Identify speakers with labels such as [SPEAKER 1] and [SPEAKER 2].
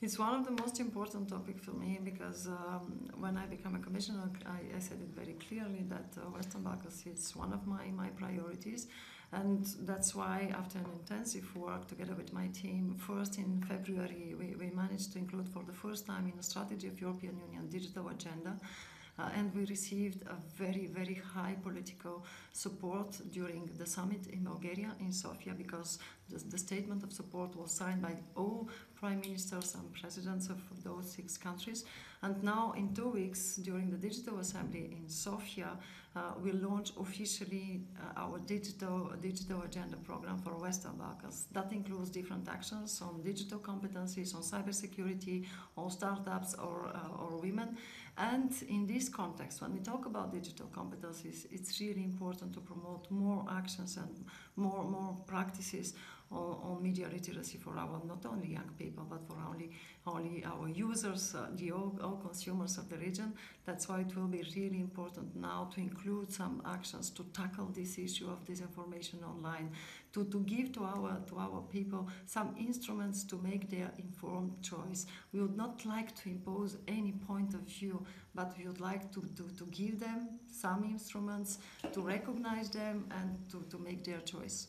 [SPEAKER 1] It's one of the most important topics for me because um, when I became a commissioner, I, I, said it very clearly that uh, Western Balkans is one of my, my priorities. And that's why, after an intensive work together with my team, first in February, we, we managed to include for the first time in the strategy of European Union digital agenda uh, and we received a very, very high political support during the summit in Bulgaria, in Sofia, because the, the, statement of support was signed by all prime ministers and presidents of those six countries. And now, in two weeks, during the Digital Assembly in Sofia, uh, we launch officially uh, our digital, digital agenda program for Western Balkans. That includes different actions on digital competencies, on cybersecurity, on startups or, uh, or women. And in this context, when we talk about digital competencies, it's really important to promote more actions and more, more practices on, on media literacy for our not only young people but for only only our users, uh, the all, all consumers of the region. That's why it will be really important now to include some actions to tackle this issue of disinformation online, to, to give to our to our people some instruments to make their informed choice. We would not like to impose any point of view, but we would like to, to, to give them some instruments to recognize them and to, to make their choice.